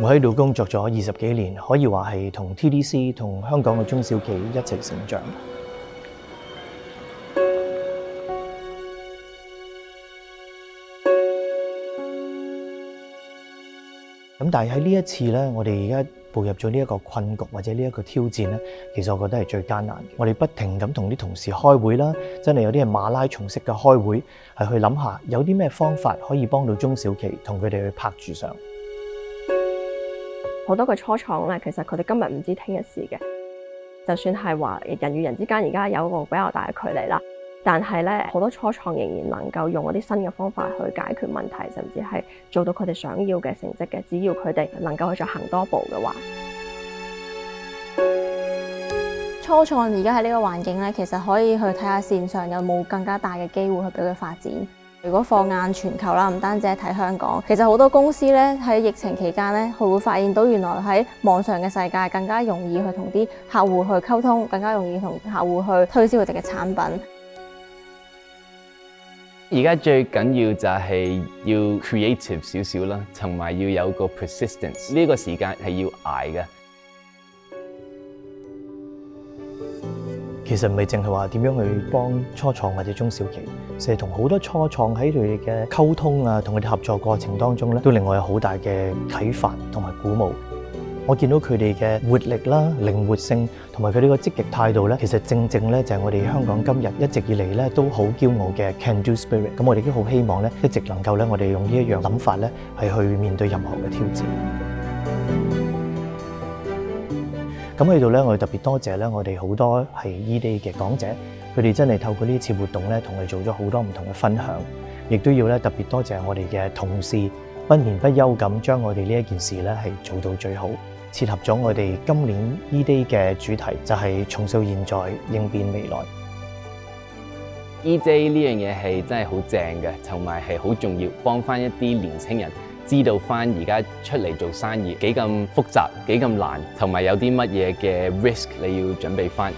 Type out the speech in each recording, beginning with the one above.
我喺度工作咗二十几年，可以话系同 TDC 同香港嘅中小企一齐成长。咁但系喺呢一次咧，我哋而家步入咗呢一个困局或者呢一个挑战咧，其实我觉得系最艰难嘅。我哋不停咁同啲同事开会啦，真系有啲系马拉松式嘅开会，系去谂下有啲咩方法可以帮到中小企，同佢哋去拍住上。好多嘅初创咧，其实佢哋今日唔知听日事嘅，就算系话人与人之间而家有一个比较大嘅距离啦，但系咧好多初创仍然能够用一啲新嘅方法去解决问题，甚至系做到佢哋想要嘅成绩嘅，只要佢哋能够去再行多步嘅话。初创而家喺呢个环境咧，其实可以去睇下线上有冇更加大嘅机会去俾佢发展。如果放眼全球啦，唔单止系睇香港，其实好多公司咧喺疫情期间咧，佢会发现到原来喺网上嘅世界更加容易去同啲客户去沟通，更加容易同客户去推销佢哋嘅产品。而家最紧要就系要 creative 少少啦，同埋要有个 persistence，呢个时间系要挨嘅。其實唔係淨係話點樣去幫初創或者中小企，成日同好多初創喺佢哋嘅溝通啊，同佢哋合作過程當中咧，都另外有好大嘅啟發同埋鼓舞。我見到佢哋嘅活力啦、靈活性，同埋佢呢個積極態度咧，其實正正咧就係我哋香港今日一直以嚟咧都好驕傲嘅 Can Do Spirit。咁我哋都好希望咧，一直能夠咧，我哋用呢一樣諗法咧，係去面對任何嘅挑戰。咁喺度咧，我特别多谢咧，我哋好多系 e d 嘅讲者，佢哋真系透过呢次活动咧，同我哋做咗好多唔同嘅分享，亦都要咧特别多谢我哋嘅同事，不眠不休咁将我哋呢一件事咧系做到最好，切合咗我哋今年 e d 嘅主题就系重塑現在應變未來。EJ 呢样嘢系真系好正嘅，同埋系好重要，帮翻一啲年青人。知道翻而家出嚟做生意几咁複雜，幾咁難，同埋有啲乜嘢嘅 risk 你要準備翻。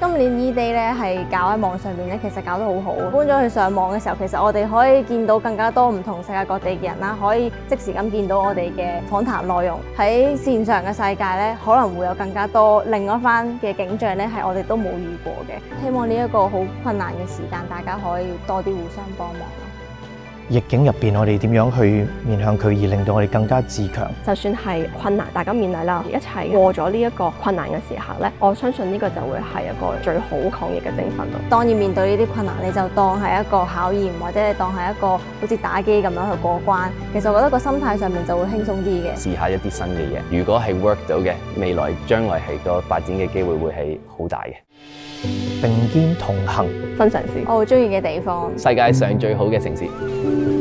今年 E Day 咧係搞喺網上邊咧，其實搞得好好。搬咗去上網嘅時候，其實我哋可以見到更加多唔同世界各地嘅人啦，可以即時咁見到我哋嘅訪談內容。喺線上嘅世界咧，可能會有更加多另一番嘅景象咧，係我哋都冇遇過嘅。希望呢一個好困難嘅時間，大家可以多啲互相幫忙。逆境入边，我哋點樣去面向佢，而令到我哋更加自強。就算係困難，大家面勵啦，一齊過咗呢一個困難嘅時刻咧，我相信呢個就會係一個最好抗疫嘅精神咯。當然面對呢啲困難，你就當係一個考驗，或者你當係一個好似打機咁樣去過關。其實我覺得個心態上面就會輕鬆啲嘅。試下一啲新嘅嘢，如果係 work 到嘅，未來將來係個發展嘅機會會係好大嘅。并肩同行，新城市我好中意嘅地方，世界上最好嘅城市。